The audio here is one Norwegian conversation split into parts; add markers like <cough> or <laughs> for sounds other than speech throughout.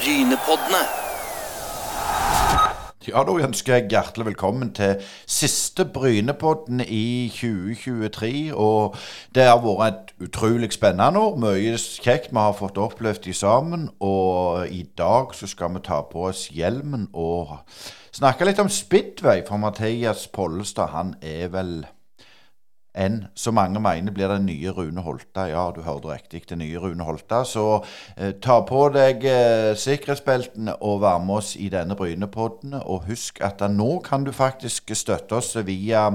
Brynepoddene. Ja, da ønsker jeg hjertelig velkommen til siste Brynepodden i 2023. Og det har vært et utrolig spennende år. Mye kjekt vi har fått opplevd sammen. Og i dag så skal vi ta på oss hjelmen og snakke litt om Speedway. For Mathias Pollestad, han er vel enn så mange mener blir den nye Rune Holta. Ja, du hørte riktig, den nye Rune Holta. Så eh, ta på deg eh, sikkerhetsbeltene og vær med oss i denne Brynepodden. Og husk at da nå kan du faktisk støtte oss via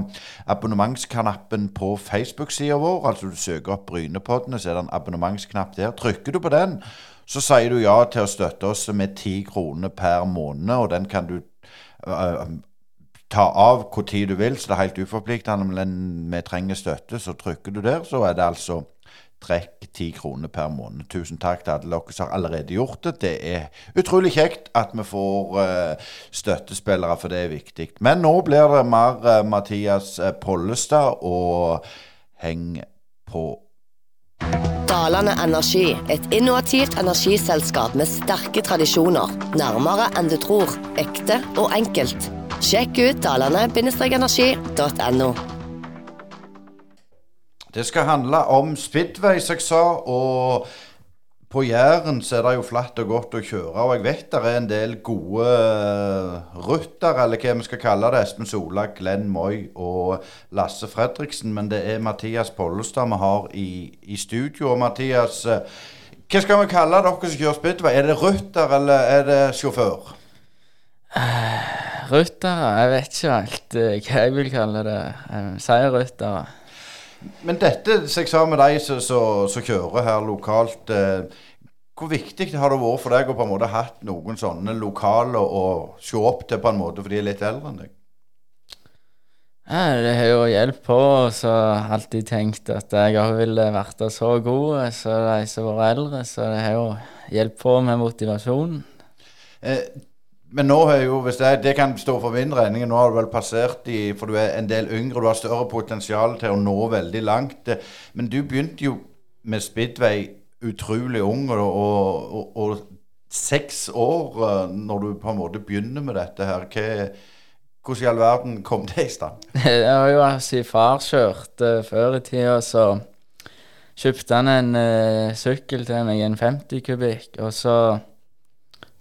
abonnementsknappen på Facebook-sida vår. Altså du søker opp Brynepoddene, så er det en abonnementsknapp der. Trykker du på den, så sier du ja til å støtte oss med ti kroner per måned, og den kan du øh, ta av hvor tid du vil, så det er helt uforpliktende. Men vi trenger støtte, så trykker du der, så er det altså trekk ti kroner per måned. Tusen takk til alle dere som har allerede gjort det. Det er utrolig kjekt at vi får uh, støttespillere, for det er viktig. Men nå blir det mer uh, Mathias uh, Pollestad, og heng på. Dalane Energi, et innovativt energiselskap med sterke tradisjoner. Nærmere enn du tror. Ekte og enkelt. Sjekk ut dalane-energi.no. Det skal handle om speedway, som jeg sa. Og på Jæren så er det jo flatt og godt å kjøre. Og jeg vet det er en del gode rutter, eller hva vi skal kalle det. Espen Sola, Glenn Moi og Lasse Fredriksen. Men det er Mathias Pollestad vi har i, i studio. Og Mathias, hva skal vi kalle dere som kjører speedway? Er det rutter, eller er det sjåfør? Ryttere? Jeg vet ikke helt eh, hva jeg vil kalle det. Jeg. Men dette som jeg sa med deg som- kjører her lokalt, eh, hvor viktig har det vært for deg å på en måte hatt noen sånne lokale å se opp til på en måte, for de er litt eldre enn deg? Ja, det har jo hjulpet på, og så har jeg alltid tenkt at jeg òg ville vært så god som de som har vært eldre, så det har jo hjulpet på med motivasjonen. Eh, men nå har jo, hvis det, det kan stå for min regning, nå har du vel passert i For du er en del yngre, du har større potensial til å nå veldig langt. Eh, Men du begynte jo med speedway utrolig ung, og, og, og, seks år eh, når du på en måte begynner med dette her. Hva, hvordan i all verden kom det i stand? <laughs> Det var jo altså far kjørte før i tida, så kjøpte han en uh, sykkel til meg, en 50 kubikk, og så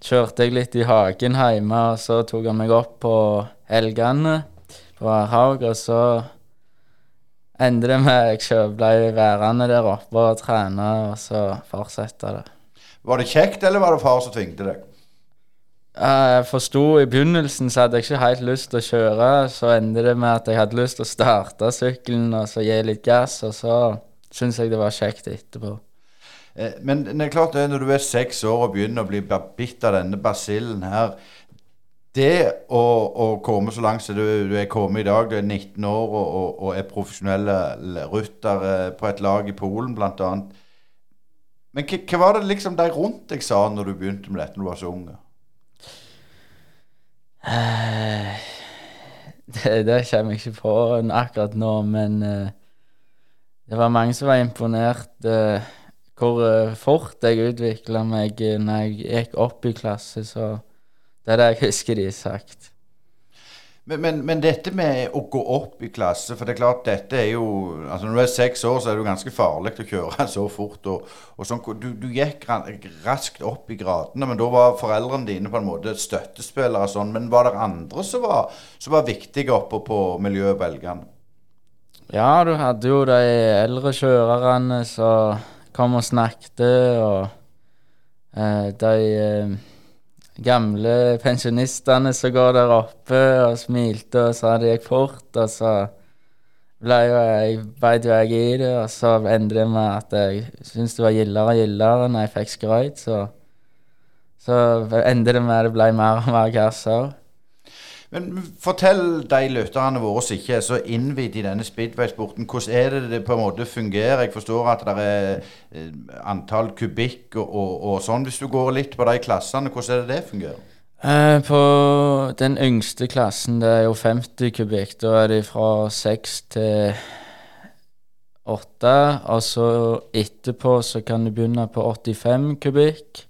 kjørte jeg litt i hagen hjemme, og så tok han meg opp på helgene på Haug, og så endte det med at jeg ble værende der oppe og trene, og så fortsette det. Var det kjekt, eller var det far som tvingte deg? Jeg forsto i begynnelsen så hadde jeg ikke helt lyst til å kjøre. Så endte det med at jeg hadde lyst til å starte sykkelen og så gi litt gass, og så syntes jeg det var kjekt etterpå. Eh, Men det er klart det, når du er seks år og begynner å bli bitt av denne basillen her Det å, å komme så langt som du, du er kommet i dag, du er 19 år og, og, og er profesjonell rytter på et lag i Polen bl.a. Men hva, var det liksom de rundt deg sa når du begynte med dette når du var så ung? Eh, Det, det kommer jeg ikke på akkurat nå, men eh, det var mange som var imponert hvor eh, fort jeg utvikla meg eh, når jeg gikk opp i klasse, så det er det jeg husker de har sagt. Men, men, men dette med å gå opp i klasse For det er klart, dette er jo altså Når du er seks år, så er det jo ganske farlig å kjøre <laughs> så fort. Og, og sånn, du, du gikk raskt opp i gradene, men da var foreldrene dine på en måte støttespillere. og Sånn, men var det andre som var, som var viktige oppe på miljøet Belgene? Ja, du hadde jo de eldre kjørerne som kom og snakket, og eh, de eh, gamle pensjonistene som går der oppe og smilte og så det gikk fort, og så ble jo jeg, beit jo i det, og så endte det med at jeg syntes det var gildere og gildere når jeg fikk skrøyt, så så endte det med at det ble mer og mer gass òg. Men fortell de lytterne våre som ikke er så innvidd i denne speedway-sporten, hvordan er det det på en måte fungerer? Jeg forstår at det er eh, antall kubikk og, og, og sånn. Hvis du går litt på de klassene, hvordan er det det fungerer? Eh, på den yngste klassen, det er jo 50 kubikk, da er de fra 6 til 8. Og så etterpå så kan du begynne på 85 kubikk.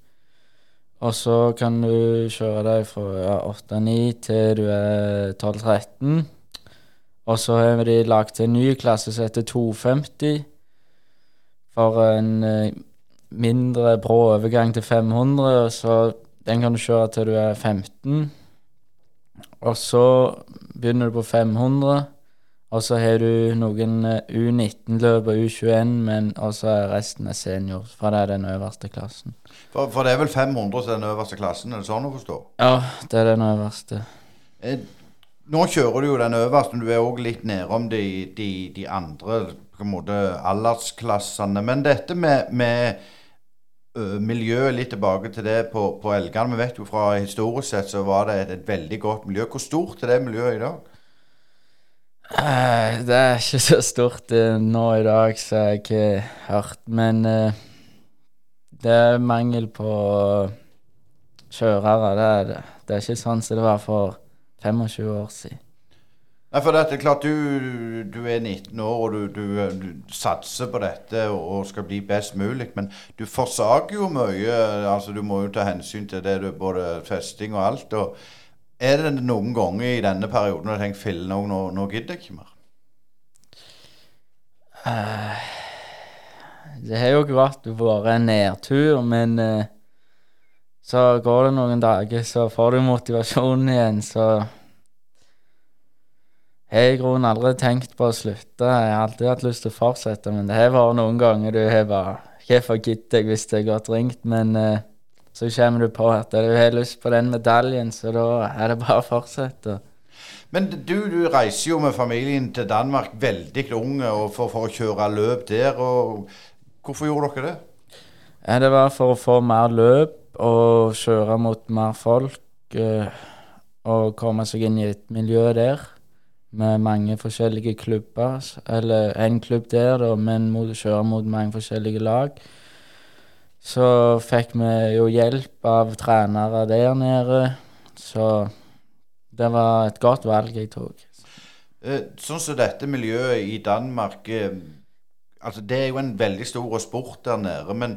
Og så kan du kjøre deg fra ja, 8-9 til du er 12-13. Og så har de lagd en ny klasse som heter 250. For en eh, mindre brå overgang til 500. Så den kan du kjøre til du er 15. Og så begynner du på 500. Og så har du noen eh, U19-løp og U21, men også resten er senior, for det er den øverste klassen. For, for det er vel 500 til den øverste klassen, er det sånn å forstå? Ja, det er den øverste. Eh, nå kjører du jo den øverste, men du er òg litt nedom de, de, de, andre på en måte aldersklassene. Men dette med, med miljøet, litt tilbake til det på, på Elgan. Vi vet jo fra historisk sett så var det et, et veldig godt miljø. Hvor stort er det miljøet i dag? Eh, det er ikke så stort uh, nå i dag, så jeg har ikke hørt. Men uh, det er mangel på kjørere. Det er, det. det er ikke sånn som det var for 25 år siden. Nei, for det er klart Du, du er 19 år og du, du, du, satser på dette og skal bli best mulig. Men du forsaker jo mye. altså Du må jo ta hensyn til det, både festing og alt. og er det noen ganger i denne perioden du har tenkt fille òg, nå, nå gidder jeg ikke mer? Uh, det har jo ikke vært bare en nedtur, men uh, så går det noen dager, så får du motivasjonen igjen, så jeg har i grunnen aldri tenkt på å slutte. Jeg har alltid hatt lyst til å fortsette, men det har vært noen ganger du har bare Hvorfor gidder jeg hvis det er godt ringt? Men uh, så kommer du på at du har lyst på den medaljen, så da er det bare å fortsette. Men du, du reiser jo med familien til Danmark veldig unge for, for, å kjøre løp der. Hvorfor gjorde dere det? Ja, det var for å få mer løp og kjøre mot mer folk. Eh, og komme seg inn i et miljø der med mange forskjellige klubber. Eller én klubb der, da, men kjøre mot mange forskjellige lag. Så fikk vi jo hjelp av trenere der nede. Så det var et godt valg jeg tok. Eh, sånn som dette miljøet i Danmark eh, altså Det er jo en veldig stor sport der nede. Men,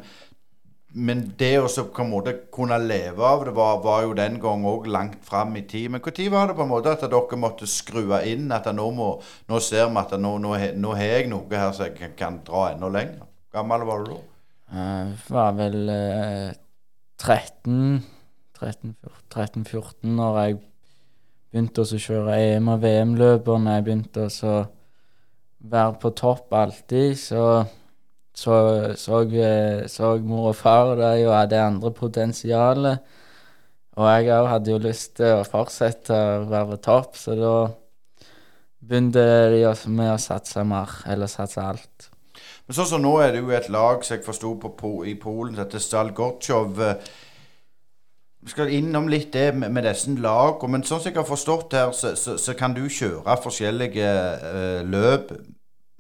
men det å på en måte kunne leve av det var, var jo den gang òg langt fram i tid. Men når var det på en måte at dere måtte skru inn at nå, må, nå ser vi at nå, nå, nå har jeg noe her som jeg kan, kan dra enda lenger? Gammel var du da? Jeg var vel uh, 13 13-14 når jeg begynte å kjøre EM- og VM-løper, når jeg begynte å være på topp alltid, så så, så, så mor og far det og hadde andre potensialet. Og jeg òg hadde jo lyst til å fortsette å være på topp, så da begynte de med å satse mer, eller satse alt. Men sånn som nå er det jo et lag som jeg forsto i Polen, dette Stalgortsjov. Vi skal innom litt det med, med disse lagene. Men sånn som jeg har forstått her, så, så, så kan du kjøre forskjellige uh, løp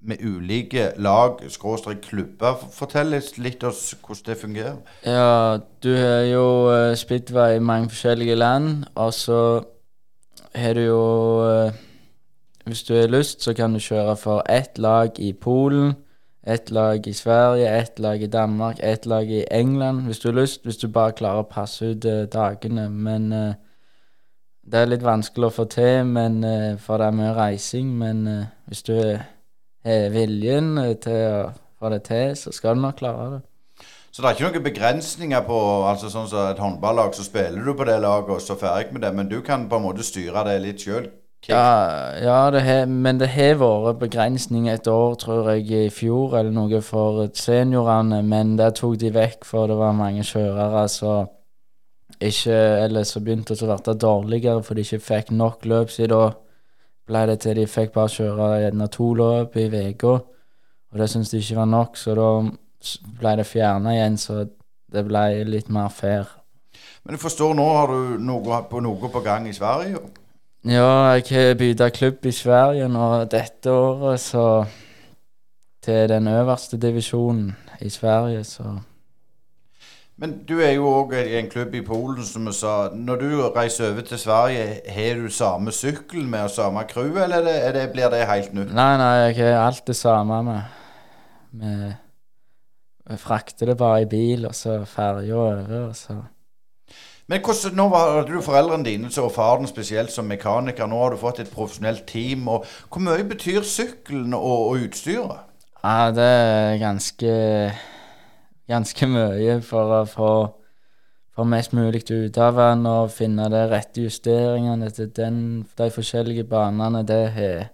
med ulike lag, skråstrek klubber. Fortell litt oss hvordan det fungerer. Ja, du har jo uh, speedway i mange forskjellige land, og så har du jo uh, Hvis du har lyst, så kan du kjøre for ett lag i Polen ett lag i Sverige, ett lag i Danmark, ett lag i England, hvis du har lyst. Hvis du bare klarer å passe ut uh, dagene. Men uh, det er litt vanskelig å få til, men, uh, for det er mye reising. Men hvis du har viljen til å få det til, så skal du nok klare det. Så det er ikke noen begrensninger på altså sånn som et håndballag, så spiller du på det laget og så ferdig med det, men du kan på en måte styre det litt sjøl? Ja, ja det he, men det har vært begrensning et år, tror jeg, i fjor eller noe for seniorene. Men det tok de vekk, for det var mange kjørere som ikke Eller som begynte å bli dårligere for de ikke fikk nok løp. Så da ble det til de fikk bare kjøre gjerne to løp i uka. Og det syntes de ikke var nok, så da ble det fjerna igjen. Så det ble litt mer fair. Men jeg forstår nå har du noe på, noe på gang i Sverige? Ja, jeg har bytta klubb i Sverige nå dette året, så Til den øverste divisjonen i Sverige, så Men du er jo òg i en klubb i Polen, som vi sa. Når du reiser over til Sverige, har du samme sykkel med og samme crew, eller er det, blir det helt nytt? Nei, nei, jeg har alt det samme med. med jeg frakter det bare i bil, og så ferja over, og så Men hvordan, nå var du foreldrene dine og faren spesielt som mekaniker. Nå har du fått et profesjonelt team. og Hvor mye betyr sykkelen og, og utstyret? Ja, det er ganske Ganske mye for å få, få mest mulig ut av den og finne de rette justeringene til den, de forskjellige banene. Det har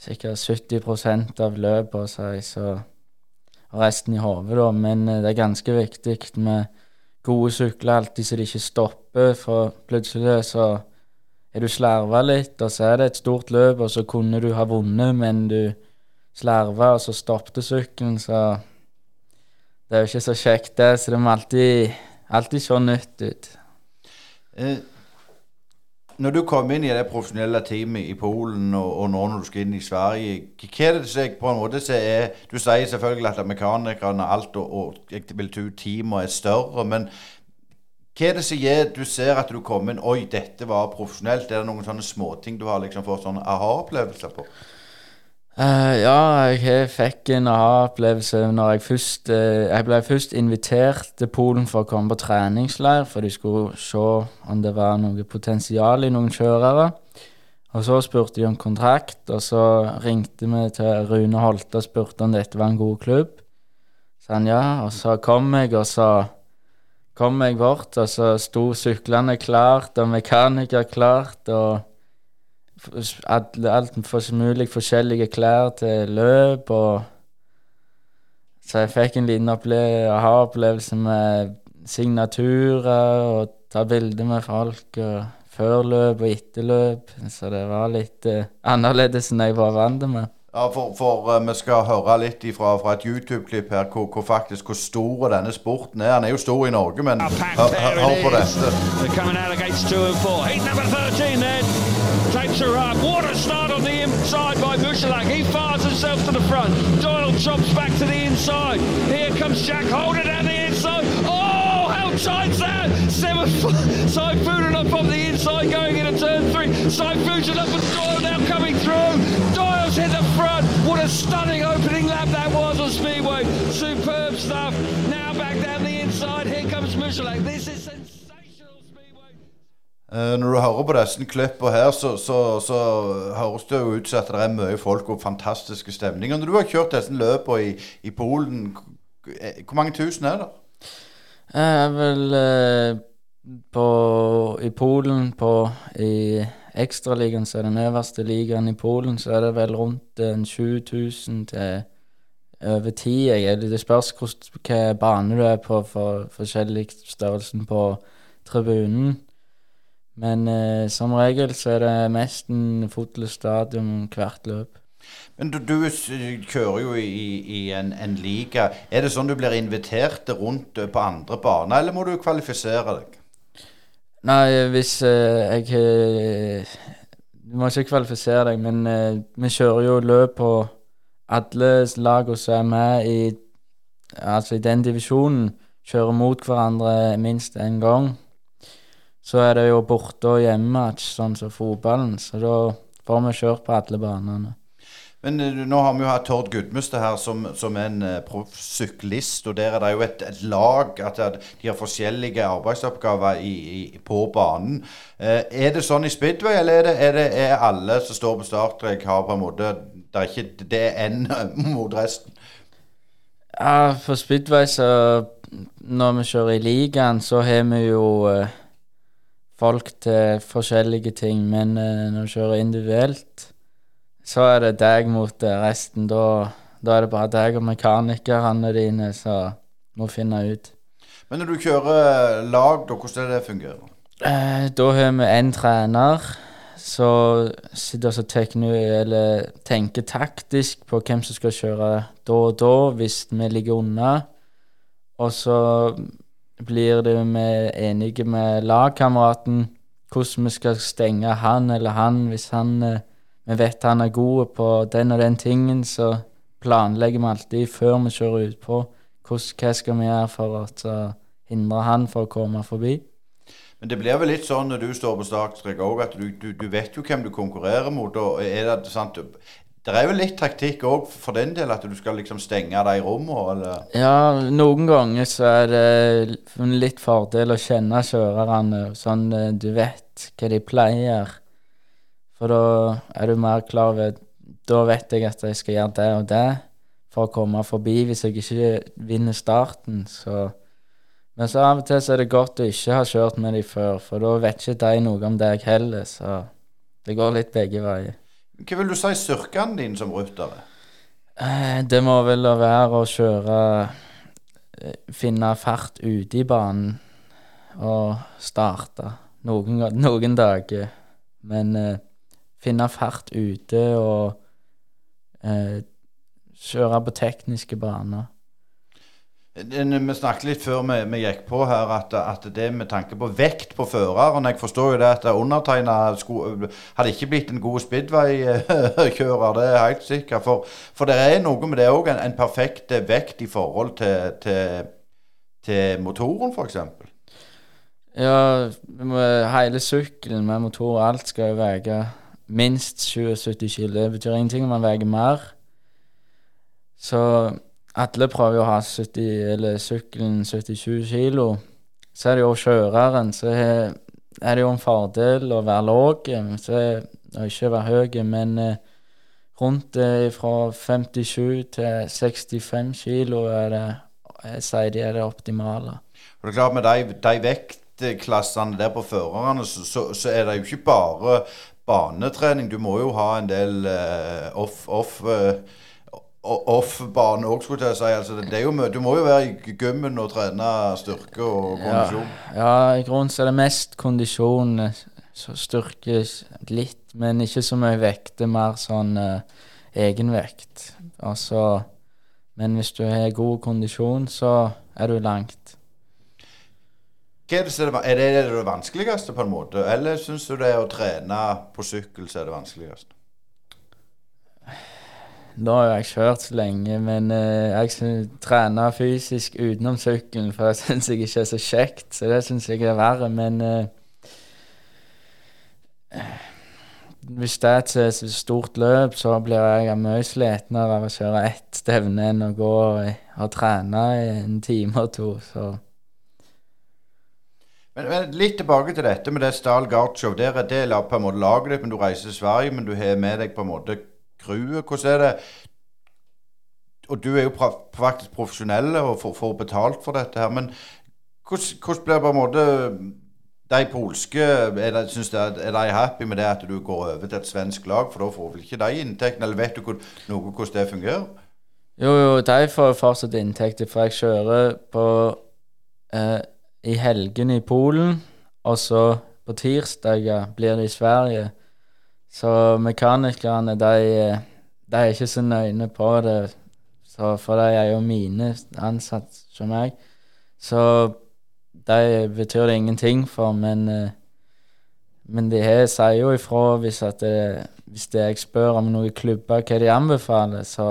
sikkert 70% av løpet å si, så resten i hodet, da. Men eh, det er ganske viktig med gode sykler alltid så de ikke stopper, for plutselig så er du slarva litt, og så er det et stort løp, og så kunne du ha vunnet, men du slarva, og så stoppet sykkelen, så Det er jo ikke så kjekt, det, så det må alltid, alltid se nytt ut. Eh, når du kom inn i det profesjonelle teamet i Polen, og, og, nå når du skal inn i Sverige, hva er det som på en måte er Du sier selvfølgelig at mekanikerne alt og, og teamet er større, men hva er det som gjør du ser at du kommer inn Oi, dette var profesjonelt. Er det noen sånne småting du har liksom fått sånne aha-opplevelser på? Uh, ja, jeg fikk en aha-opplevelse når jeg først uh, Jeg ble først invitert til Polen for å komme på treningsleir, for de skulle se om det var noe potensial i noen kjørere. Og så spurte de om kontrakt, og så ringte vi til Rune Holte og spurte om dette var en god klubb. Så han ja, og så kom jeg, og så kom jeg bort, og så sto syklene klart, og mekaniker klart, og alt, alt for mulig forskjellige klær til løp og Så jeg fikk en liten aha-opplevelse med signaturer og ta bilder med folk og før løp og etter løp. Så det var litt uh, annerledes enn jeg var vant med. Ja, for, for uh, vi skal høre litt ifra, fra et YouTube-klipp her hvor, hvor, faktisk hvor stor denne sporten er. Han er jo stor i Norge, men hør på dette. Her. What a start on the inside by Mushalak. He fires himself to the front. Doyle chops back to the inside. Here comes Jack Holder down the inside. Oh, how tight's that? Seven <laughs> Saifudan up on the inside going into turn three. Saifudan up with Doyle now coming through. Doyle's hit the front. What a stunning opening lap that was on Speedway. Superb stuff. Now back down the inside. Here comes Mushalak. This is når du hører på disse klippene her, så, så, så, høres det jo ut som at det er mye folk og fantastiske stemninger. Når du har kjørt disse løpene i, i, Polen, eh, hvor mange tusen er det? Jeg er vel uh, på, i Polen, på i Ekstraligaen, som er den øverste ligaen i Polen, så er det vel rundt en 7000 til over ti. Det spørs hvilken bane du er på for forskjellig størrelsen på tribunen. Men eh, som regel så er det mest en fotballstadion hvert løp. Men du, du, kjører jo i, i en, en, liga. Er det sånn du blir invitert rundt på andre baner, eller må du kvalifisere deg? Nei, hvis eh, jeg eh, Du må ikke kvalifisere deg, men eh, vi kjører jo løp på alle lagene som er med i Altså i den divisjonen. Kjører mot hverandre minst én gang så er det jo borte- og hjemmematch, sånn som fotballen. Så da får vi kjørt på alle banene. Men uh, nå har vi jo hatt Tord Gudmestad her som, som en uh, proffsyklist. Og der er det jo et, et lag at de har forskjellige arbeidsoppgaver i, i, på banen. Uh, er det sånn i speedway, eller er det, er det er alle som står på startstrek, har på en måte Det er ikke det er én <laughs> mot resten? Ja, for speedway så Når vi kjører i ligaen, så har vi jo uh, folk til forskjellige ting, men uh, når du kjører individuelt, så er det deg mot uh, resten. Da, da, er det bare deg og mekanikerne dine som må finne ut. Men når du kjører lag, da, hvordan er det fungerer? Uh, da har vi én trener som sitter og tenker taktisk på hvem som skal kjøre da og da, hvis vi ligger unna. Og så blir det vi enige med lagkameraten hvordan vi skal stenge han eller han hvis han eh, vi vet han er god på den og den tingen, så planlegger vi alltid før vi kjører utpå hva skal vi gjøre for å hindre han for å komme forbi. Men det blir vel litt sånn når du står på startstrek òg, at du, du, du, vet jo hvem du konkurrerer mot. og er det sant, Det er jo litt taktikk òg for den del, at du skal liksom stenge de rommene, eller Ja, noen ganger så er det litt fordel å kjenne kjørerne, sånn eh, du vet hva de pleier. For da er du mer klar over Da vet jeg at jeg skal gjøre det og det for å komme forbi hvis jeg ikke vinner starten, så Men så av og til så er det godt å ikke ha kjørt med de før, for da vet ikke de noe om deg heller, så det går litt begge veier. Hva vil du si styrkene dine som ruter Eh, Det må vel være å kjøre eh, Finne fart ute i banen og starte noen, noen dager. Men eh, finne fart ute og eh, kjøre på tekniske baner. En- Vi snakket litt før vi, vi gikk på her, at, at det med tanke på vekt på føreren Jeg forstår jo det at undertegna hadde ikke blitt en god speedway-kjører, det er helt sikkert. For, for det er noe med det òg, en, en perfekt vekt i forhold til, til, til motoren, f.eks. Ja, hele sykkelen med motor og alt skal jo veie minst 77 kg. Det betyr ingenting om man veier mer. Så alle prøver jo å ha 70, eller sykkelen 77 kilo. Så er det jo kjøreren, så er det jo en fordel å være låg, så- og ikke være høy, men eh, rundt eh, fra 57 til 65 kilo er det Jeg sier de er det optimale. Og det er klart Med de, de vektklassene der på førerne, så, så, så er det jo ikke bare banetrening. Du må jo ha en del eh, off, off, o- off-bane òg, skulle jeg si. Altså, det, er jo, du må jo være i gymmen og trene styrke og kondisjon. Ja, i grunnen så er det mest kondisjon, eh, så styrke litt, men ikke så mye vekt. Det er mer sånn uh, egenvekt. Altså, men hvis du har god kondisjon, så er du langt. Er, det, er, det, er vanskeligste, på en måte? Eller syns du det å trene på sykkel som er det vanskeligste? Nå har jeg kjørt så lenge, men eh, jeg trener fysisk utenom sykkelen, for det <laughs> syns jeg ikke er så kjekt, så det syns jeg er verre. Men eh, hvis det er et stort løp, så blir jeg mye slitnere av å kjøre ett stevne enn å gå og, trene i en time og to. Så Men, men litt tilbake til dette med det Stahl Gartsjov. Der er del av på en måte laget ditt, men du reiser til Sverige, men du har med deg på en måte crewet. Hvordan er det Og du er jo faktisk profesjonell og får, betalt for dette her, men hvordan, hvordan blir på en måte de polske er, de, synes det, er de happy med det at du går over til et svensk lag? For da får vel ikke de inntektene? Eller vet du hvor, noe hvordan det fungerer? Jo, jo, de får fortsatt inntekter, for jeg kjører på eh, i helgene i Polen, og så på tirsdager blir det i Sverige. Så mekanikerne, de, de er ikke så nøyne på det, så, for de er jo mine ansatte som meg. Så de betyr det ingenting for, men eh, men de her sier jo ifra hvis, at det, hvis det jeg spør om noen klubber hva de anbefaler, så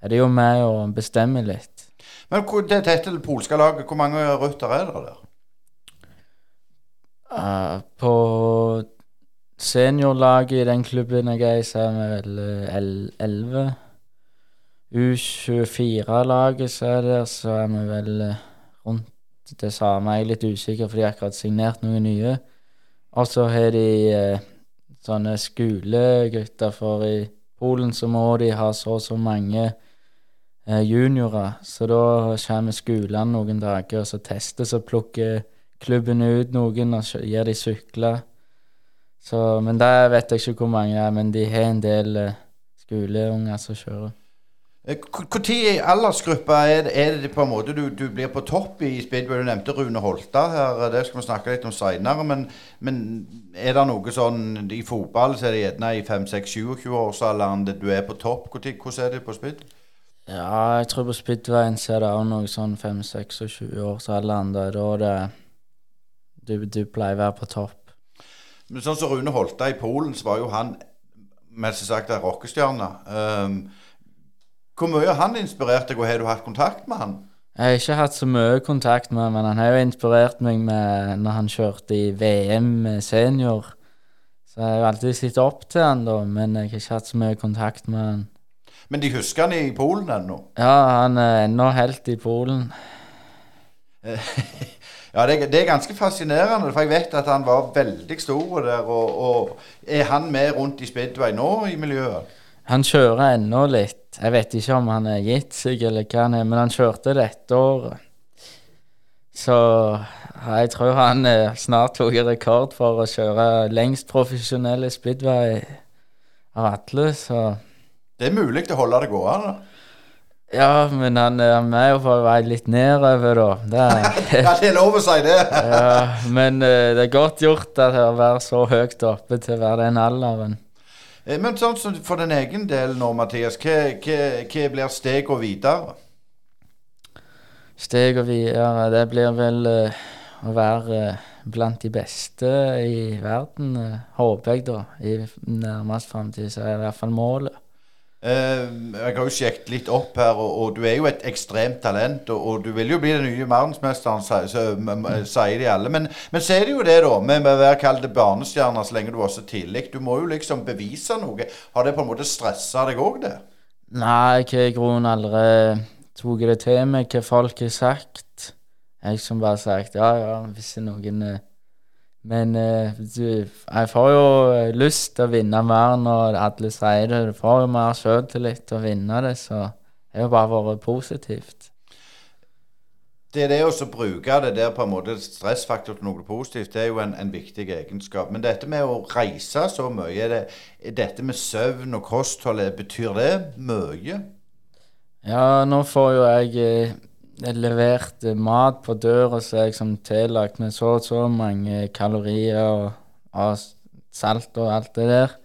er det jo med å bestemme litt. Men det, dette polske laget, hvor mange rutter er det der? Uh, på seniorlaget i den klubben jeg er i, så er vi vel eh, el- elleve. U24-laget så er der, så er vi vel eh, rundt det samme. Jeg er litt usikker, for de har akkurat signert noen nye. Og så har de eh, sånne skolegutter, for i Polen så må de ha så og så mange eh, juniorer. Så da kommer skolene noen dager og så tester, så plukker klubben ut noen og gir de sykler. Så, men der vet jeg ikke hvor mange er, men de har en del eh, skoleunger som kjører. Når i aldersgruppa er det, er det på en måte du, du blir på topp i speedway? Du nevnte Rune Holta her, det skal vi snakke litt om seinere. Men, men er det noe sånn I fotball så er det gjerne i 5-6-27-årsalderen du er på topp. Hvordan er det på speed? Ja, jeg tror på Speedwayen så er det også noe sånn 5-26-årsalderen. Da er det du, du pleier å være på topp. Men sånn som Rune Holta i Polen, så var jo han mest sagt en rockestjerne. Um, hvor mye har han inspirert deg, og har du hatt kontakt med han? Jeg har ikke hatt så mye kontakt med han, men han har jo inspirert meg med når han kjørte i VM senior. Så jeg har jo alltid sett opp til han da, men jeg har ikke hatt så mye kontakt med han. Men de husker han i Polen ennå? Ja, han er ennå helt i Polen. <laughs> Ja, det, det er ganske fascinerende, for jeg vet at han var veldig stor der. Og, og er han med rundt i Speedway nå i miljøet? Han kjører ennå litt. Jeg vet ikke om han er gitt seg eller hva han er, men han kjørte dette året. Så jeg tror han eh, snart tok rekord for å kjøre lengst profesjonelle speedway av alle, så Det er mulig å holde det gående. Ja, men han, han er jo på vei litt nedover, da. Det er, <laughs> det lov å si det. ja, men uh, det er godt gjort at å være så høyt oppe til å være den alderen. Eh, Men sånn som for din egen del nå, Mathias, hva, hva, hva blir steg og videre? Steg og videre, det blir vel uh, å være uh, blant de beste i verden, eh, håper jeg, da. I nærmest framtid, så er det i hvert fall målet. Eh, jeg har jo sjekket litt opp her, og, og du er jo et ekstremt talent. Og, og du vil jo bli den nye verdensmesteren, sier m- sier de alle. Men, men så er det jo det, da, med, å være kalt barnestjerne så lenge du var så tidlig. Du må jo liksom bevise noe. Har det på en måte stressa deg òg, det? Nei, jeg har i grunnen aldri tatt det til meg hva folk har sagt. Jeg som bare sagt ja, ja, hvis noen eh, Men eh, jeg får jo eh, lyst til å vinne mer når alle sier det. Du får jo mer selvtillit til å vinne det, så det har jo bare vært positivt. Det er det å så bruke det der på en måte stressfaktor til noe positivt, det er jo en, en viktig egenskap. Men dette med å reise så mye, det, dette med søvn og kosthold, betyr det mye? Ja, nå får jo jeg eh, levert eh, mat på døra som er liksom tillagt med så og så mange kalorier og, og salt og alt det der.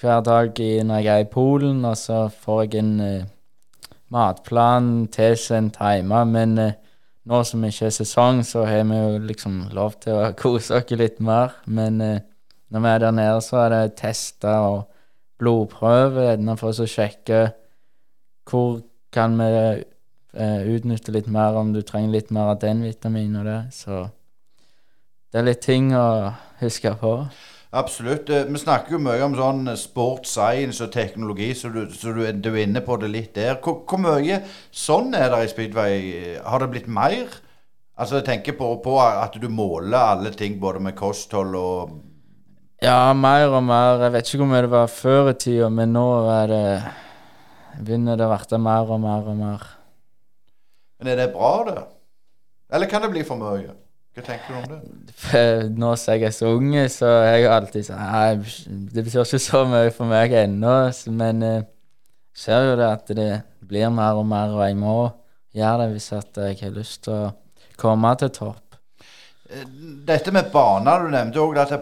Hver dag når jeg er i Polen, og så får jeg en uh, matplan tilsendt hjemme. Men uh, nå som ikke er sesong, så har vi jo liksom lov til å <laughs> kose oss litt mer. Men uh, når vi er der nede, så er det tester og blodprøver, gjerne for å sjekke hvor kan vi eh, utnytte litt mer om du trenger litt mer av den vitaminen og det. Så det er litt ting å huske på. Absolutt. Eh, Vi snakker jo mye om sånn sport, science og teknologi, så du, så du, du er inne på det litt der. Hvor, hvor mye sånn er det i Speedway? Har det blitt mer? Altså Jeg tenker på, på at du måler alle ting, både med kosthold og Ja, mer og mer. Jeg vet ikke hvor mye det var før i tida, men nå er det begynner det å bli mer og mer og mer. Men er det bra, det? Eller kan det bli for mye? Hva tenker du om det? <laughs> Nå som jeg er så unge, så er jeg alltid sånn Nei, det betyr ikke så mye for meg ennå, men jeg ser jo det at det blir mer og mer, og jeg må gjøre det hvis jeg har lyst til å komme til topp. Eh, Dette med baner, du nevnte òg at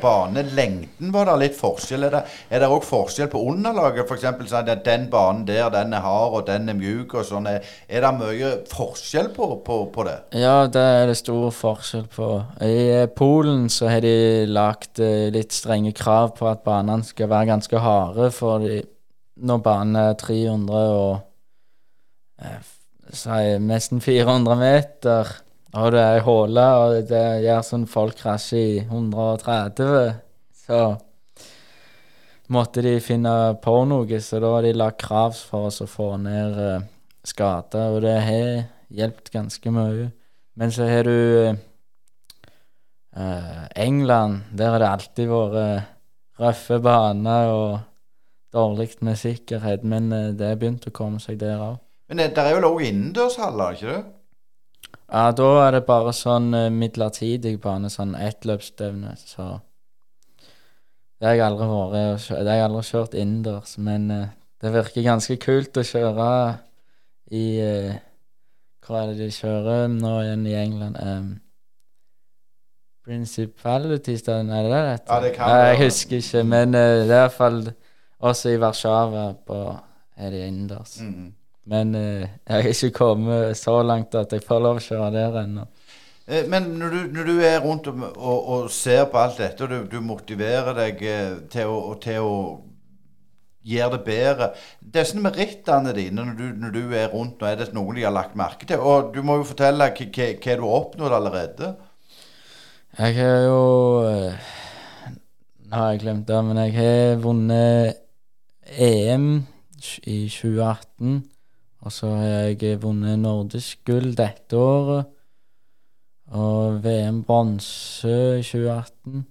banelengden var det litt forskjell. Er det, òg forskjell på underlaget? F.eks. sånn at den banen der, den er hard, og den er mjuk og sånn. Er, det mye forskjell på, på, på det? Ja, det er det stor forskjell på. I eh, Polen så har de lagt eh, litt strenge krav på at banene skal være ganske harde, for de, når banen er 300 og eh, nesten 400 meter, og det er håle, og det gjør sånn folk krasjer i 130, så måtte de finne på noe, så da har de lagt krav for oss å få ned eh, skader, og det har hjulpet ganske mye. Men så har du eh, England. Der har det alltid vært røffe baner og dårlig med sikkerhet, men det har begynt å komme seg der òg. Men det, der er jo òg innendørshaller, ikke det? Ja, da er det bare sånn eh, midlertidig bane, sånn ettløpsstevne, så Det har jeg aldri vært Det har jeg aldri kjørt innendørs, men eh, det virker ganske kult å kjøre i eh, Hva er det de kjører nå igjen i England? Um, Principality Stadium, er det det det? Ja, det kan Nei, Jeg husker ikke, men uh, det er i hvert fall også i Warszawa på er det innendørs. Mm. Men eh, jeg har ikke kommet så langt at jeg får lov å kjøre der ennå. Eh, Men når du, når du er rundt og, og, og ser på alt dette, og du, du motiverer deg eh, til å, til å gjøre det bedre Disse merittene dine når du, når du er rundt, nå er det noen de har lagt merke til. Og du må jo fortelle hva, du har oppnådd allerede. Jeg har jo Nå har jeg glemt det, men jeg har vunnet EM i 2018. Og så har jeg vunnet nordisk gull dette året. Og VM bronse i 2018.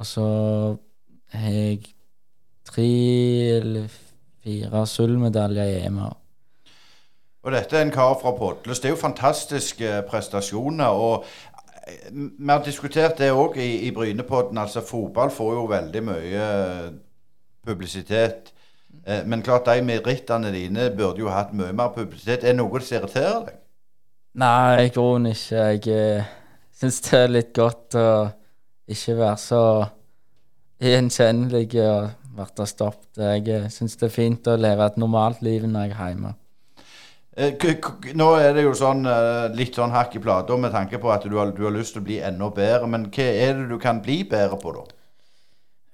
Og så har jeg tre eller fire sølvmedaljer i EM. Og dette er en kar fra Podles. Det er jo fantastiske prestasjoner. og eh, vi har diskutert det òg i, i Brynepodden. Altså, fotball får jo veldig mye eh, publisitet. Eh, Men klart, de merittene dine burde jo hatt mye mer publisitet. Er det noe som irriterer deg? Nei, i grunnen ikke. Jeg eh, syns det er litt godt å ikke være så gjenkjennelig og bli stoppet. Jeg eh, syns det er fint å leve et normalt liv når jeg er hjemme. Eh, nå er det jo sånn litt sånn hakk i plata med tanke på at du har, du har lyst til å bli enda bedre. Men hva er det du kan bli bedre på, da?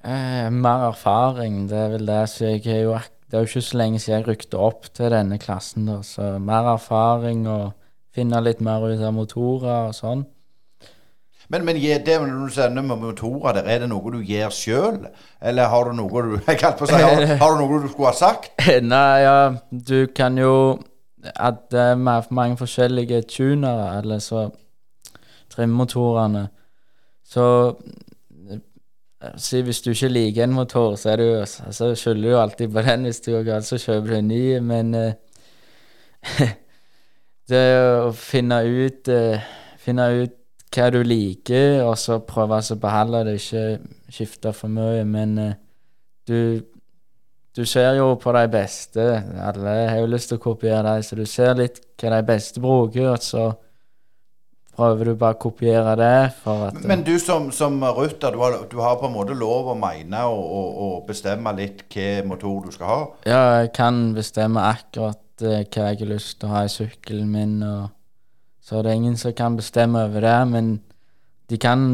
Eh, mer erfaring, det er vel det. Så jeg er jo, det er jo ikke så lenge siden jeg rykte opp til denne klassen. Da. Så mer erfaring og finne litt mer ut av motorer og sånn. Men, men det når du sender med motorer der, er det noe du gjør sjøl? Eller har du noe du <laughs> Jeg på å si, har, har du noe du skulle ha sagt? <laughs> Nei, ja, du kan jo At det er mange forskjellige tunere, eller så trimmotorene. Så Si hvis du ikke liker en motor, så er du Så skylder du alltid på den hvis du går galt, så kjøper du en ny, men uh, <laughs> Det å finne ut uh, Finne ut hva du liker, og så prøve å beholde det, ikke skifte for mye, men uh, du du ser jo på de beste. Alle har jo lyst til å kopiere dem, så du ser litt hva de beste bruker, og så prøver du bare å kopiere det at Men du som, som rytter, du har, du har på en måte lov å mene og, og, og bestemme litt hva motor du skal ha. Ja, jeg kan bestemme akkurat eh, hva jeg har lyst til å ha i sykkelen min, og så det er ingen som kan bestemme over det, men de kan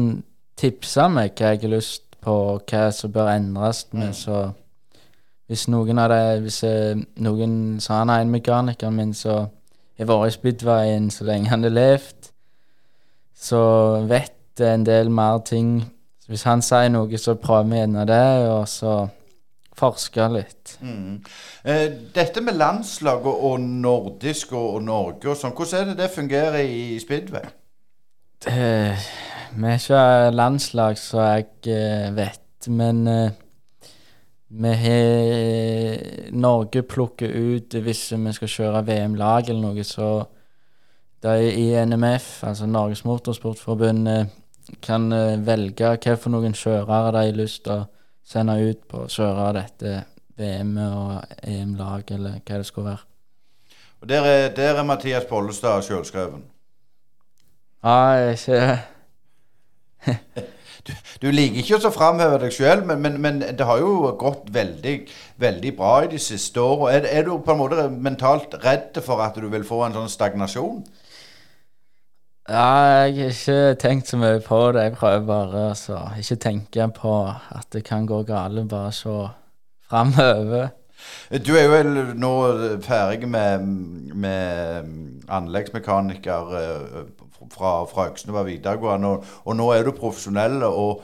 tipse meg hva jeg har lyst på, og hva som bør endres med, så hvis noen av det Hvis eh, noen sa han er en mekanikeren min så har vært i Spydveien så lenge han har levd, så vet en del mer ting. Så hvis han sier noe, så prøver vi gjerne det, og så forske litt. Mm. Eh, dette med landslag og, og nordisk og, og Norge og sånn, hvordan er det det fungerer i, speedway? Eh, Vi er ikke landslag, så jeg eh, vet, men vi har Norge plukker ut hvis vi skal kjøre VM-lag eller noe, så de i NMF, altså Norges Motorsportforbund, eh, kan eh, velge hva for noen kjørere de har lyst til å sende ut på å kjøre dette VM-et og EM-lag, eller hva det skulle være. Og Der er, der er Mathias Pollestad sjølskreven. Nei, jeg er ikke <laughs> Du liker ikke å framheve deg sjøl, men, men, men det har jo gått veldig, veldig bra i de siste åra. Er, er du på en måte mentalt redd for at du vil få en sånn stagnasjon? Ja, jeg har ikke tenkt så mye på det. Jeg prøver bare å ikke tenke på at det kan gå galt, bare se framover. Du er jo vel nå ferdig med, med anleggsmekaniker eh, fra, fra Øksnøva videregående, og, og nå er du profesjonell. og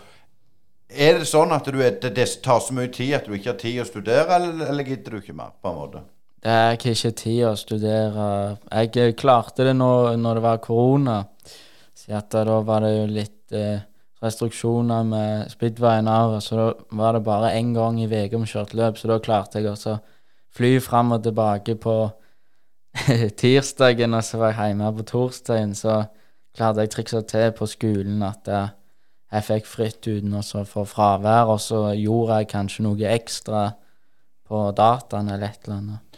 Er det sånn at er, det tar så mye tid at du ikke har tid å studere, eller, eller gidder du ikke mer? på en måte? Det er ikke tid å studere. Jeg klarte det nå når det var korona. Da var det jo litt eh, restriksjoner med speedwayen av, så da var det bare én gang i uka vi kjørte løp, så da klarte jeg også å fly fram og tilbake på <laughs> tirsdagen, og så var jeg hjemme på torsdagen, så klarte jeg triksa til på skolen at jeg, jeg fikk fritt uten å få fravær, og så gjorde jeg kanskje noe ekstra på dataen eller et eller annet.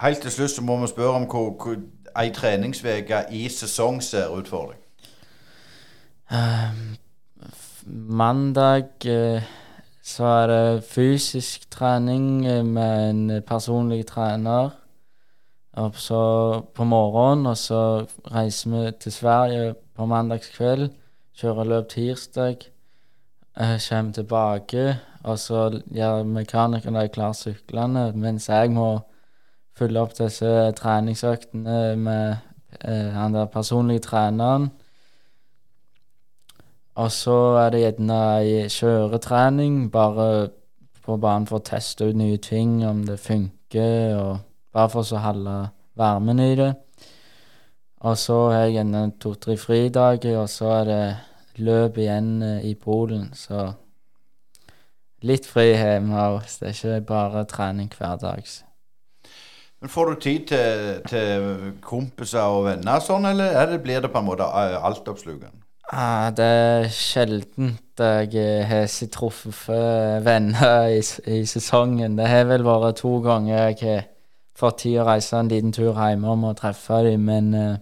Helt til slutt så må vi spørre om hvor, hvor ei treningsuke i sesong ser ut for deg. Uh, mandag uh, så er det fysisk trening eh, med en personlig trener. Og så på morgenen, og så reiser vi til Sverige på mandagskveld. Kjører løp tirsdag. Uh, Kommer tilbake, og så gjør mekanikerne klar syklene, mens jeg må fylle opp disse treningsøktene med eh, han der personlige treneren. Og så er det gjerne ei kjøretrening, bare på banen for å teste ut nye ting, om det funker, og bare for å holde varmen i det. Og så har jeg gjerne to-tre fridager, og så er det løp igjen eh, i Polen, så litt fri hjemme òg. Det er ikke bare trening hverdags. Men Får du tid til, til kompiser og venner sånn, eller eller blir det på en måte eh, altoppslukende? Ah, det er sjelden jeg eh, har truffet venner i, i, sesongen. Det har vel vært to ganger jeg har fått tid å reise en liten tur hjemom og treffe dem, men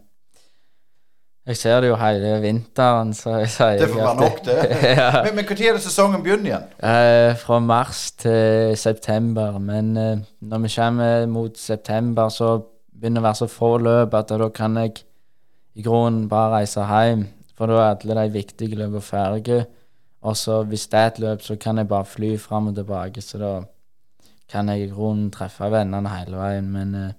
jeg ser det jo hele vinteren, så jeg sier Det får være nok, det. <laughs> ja. Men når er det sesongen begynner igjen? Eh, fra mars til september. Men eh, når vi kommer mot september, så begynner det å være så få løp at da kan jeg i grunnen bare reise hjem. For da er alle de viktige løpene ferdige. Og så hvis det er et løp, så kan jeg bare fly fram og tilbake. Så da kan jeg i grunnen treffe vennene hele veien. Men eh,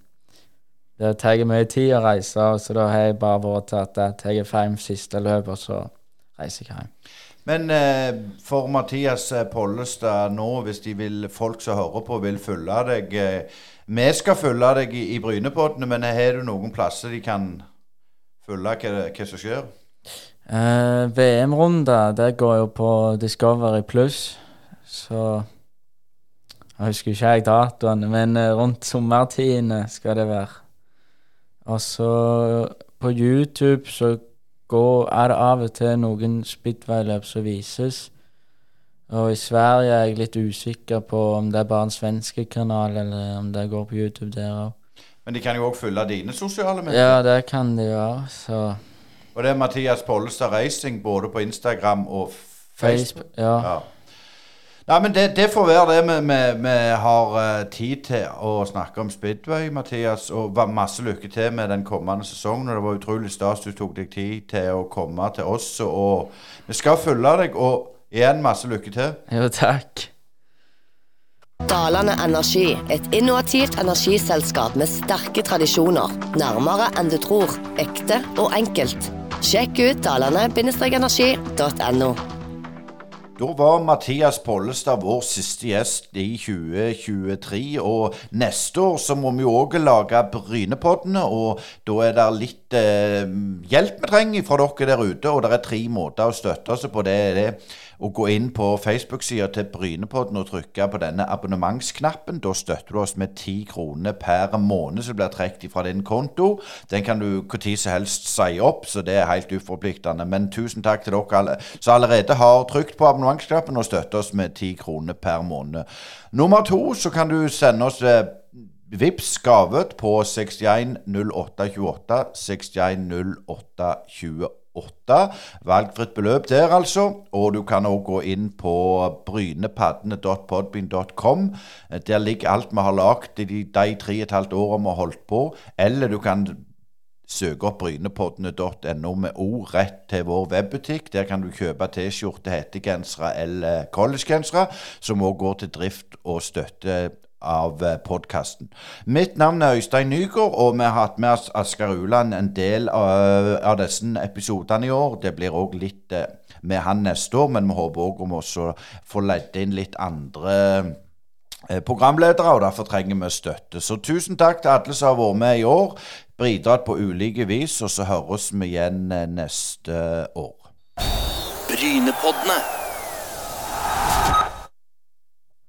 det tar mye tid å reise, så da har jeg bare vært til at jeg tar fem siste løp, og så reiser jeg hjem. Men eh, for Mathias eh, Pollestad nå, hvis de vil, folk som hører på, vil følge deg eh, Vi skal følge deg i, i Brynepoddene, men har du noen plasser de kan følge hva, hva som skjer? Eh, VM-runde, det går jo på Discovery Pluss, så Jeg husker ikke jeg datoene, men eh, rundt sommertidene skal det være. Og så på YouTube så går, er det av og til noen speedway-løp som vises. Og i Sverige er jeg litt usikker på om det er bare en svenske kanal, eller om det går på YouTube der òg. Men de kan jo òg følge dine sosiale medier? Ja, det kan de gjøre. Så Og det er Mathias Pollestad Racing både på Instagram og Facebook? Facebook ja. ja. Nei, men det, det får være det vi, vi, har uh, tid til å snakke om speedway, Mathias. Og masse lykke til med den kommende sesongen. Og det var utrolig stas du tok deg tid til å komme til oss. Og vi skal følge deg. Og igjen masse lykke til. Jo, takk. Dalane Energi, et innovativt energiselskap med sterke tradisjoner. Nærmere enn du tror. Ekte og enkelt. Sjekk ut dalane-energi.no. Da var Mathias Pollestad vår siste gjest i 2023. Og neste år så må vi òg lage Brynepoddene, og da er det litt eh, hjelp vi trenger fra dere der ute. Og det er tre måter å støtte oss på. Det er det å gå inn på Facebook-sida til Brynepodden og trykke på denne abonnementsknappen. Da støtter du oss med ti kroner per måned som blir trukket fra din konto. Den kan du når som helst si opp, så det er helt uforpliktende. Men tusen takk til dere alle som allerede har trykt på abonnementsknappen og støtter oss med ti kroner per måned. Nummer to så kan du sende oss eh, Vips gavet på 610828 610828 åtte. Valgfritt beløp der, altså. Og du kan òg gå inn på brynepaddene.podbean.com. Der ligger alt vi har lagd de tre og et halvt årene vi har holdt på. Eller du kan søke opp brynepoddene.no med ord rett til vår webbutikk. Der kan du kjøpe T-skjorte, hettegensere eller collegegensere, som òg går til drift og støtte av eh, podkasten. Mitt navn er Øystein Nygaard, og vi har hatt med oss Asker Uland en del av, av disse episodene i år. Det blir òg litt eh, med han neste år, men vi håper òg om å få ledd inn litt andre eh, programledere, og derfor trenger vi støtte. Så tusen takk til alle som har vært med i år. Bidratt på ulike vis, og så høres vi igjen neste år. Brynepoddene.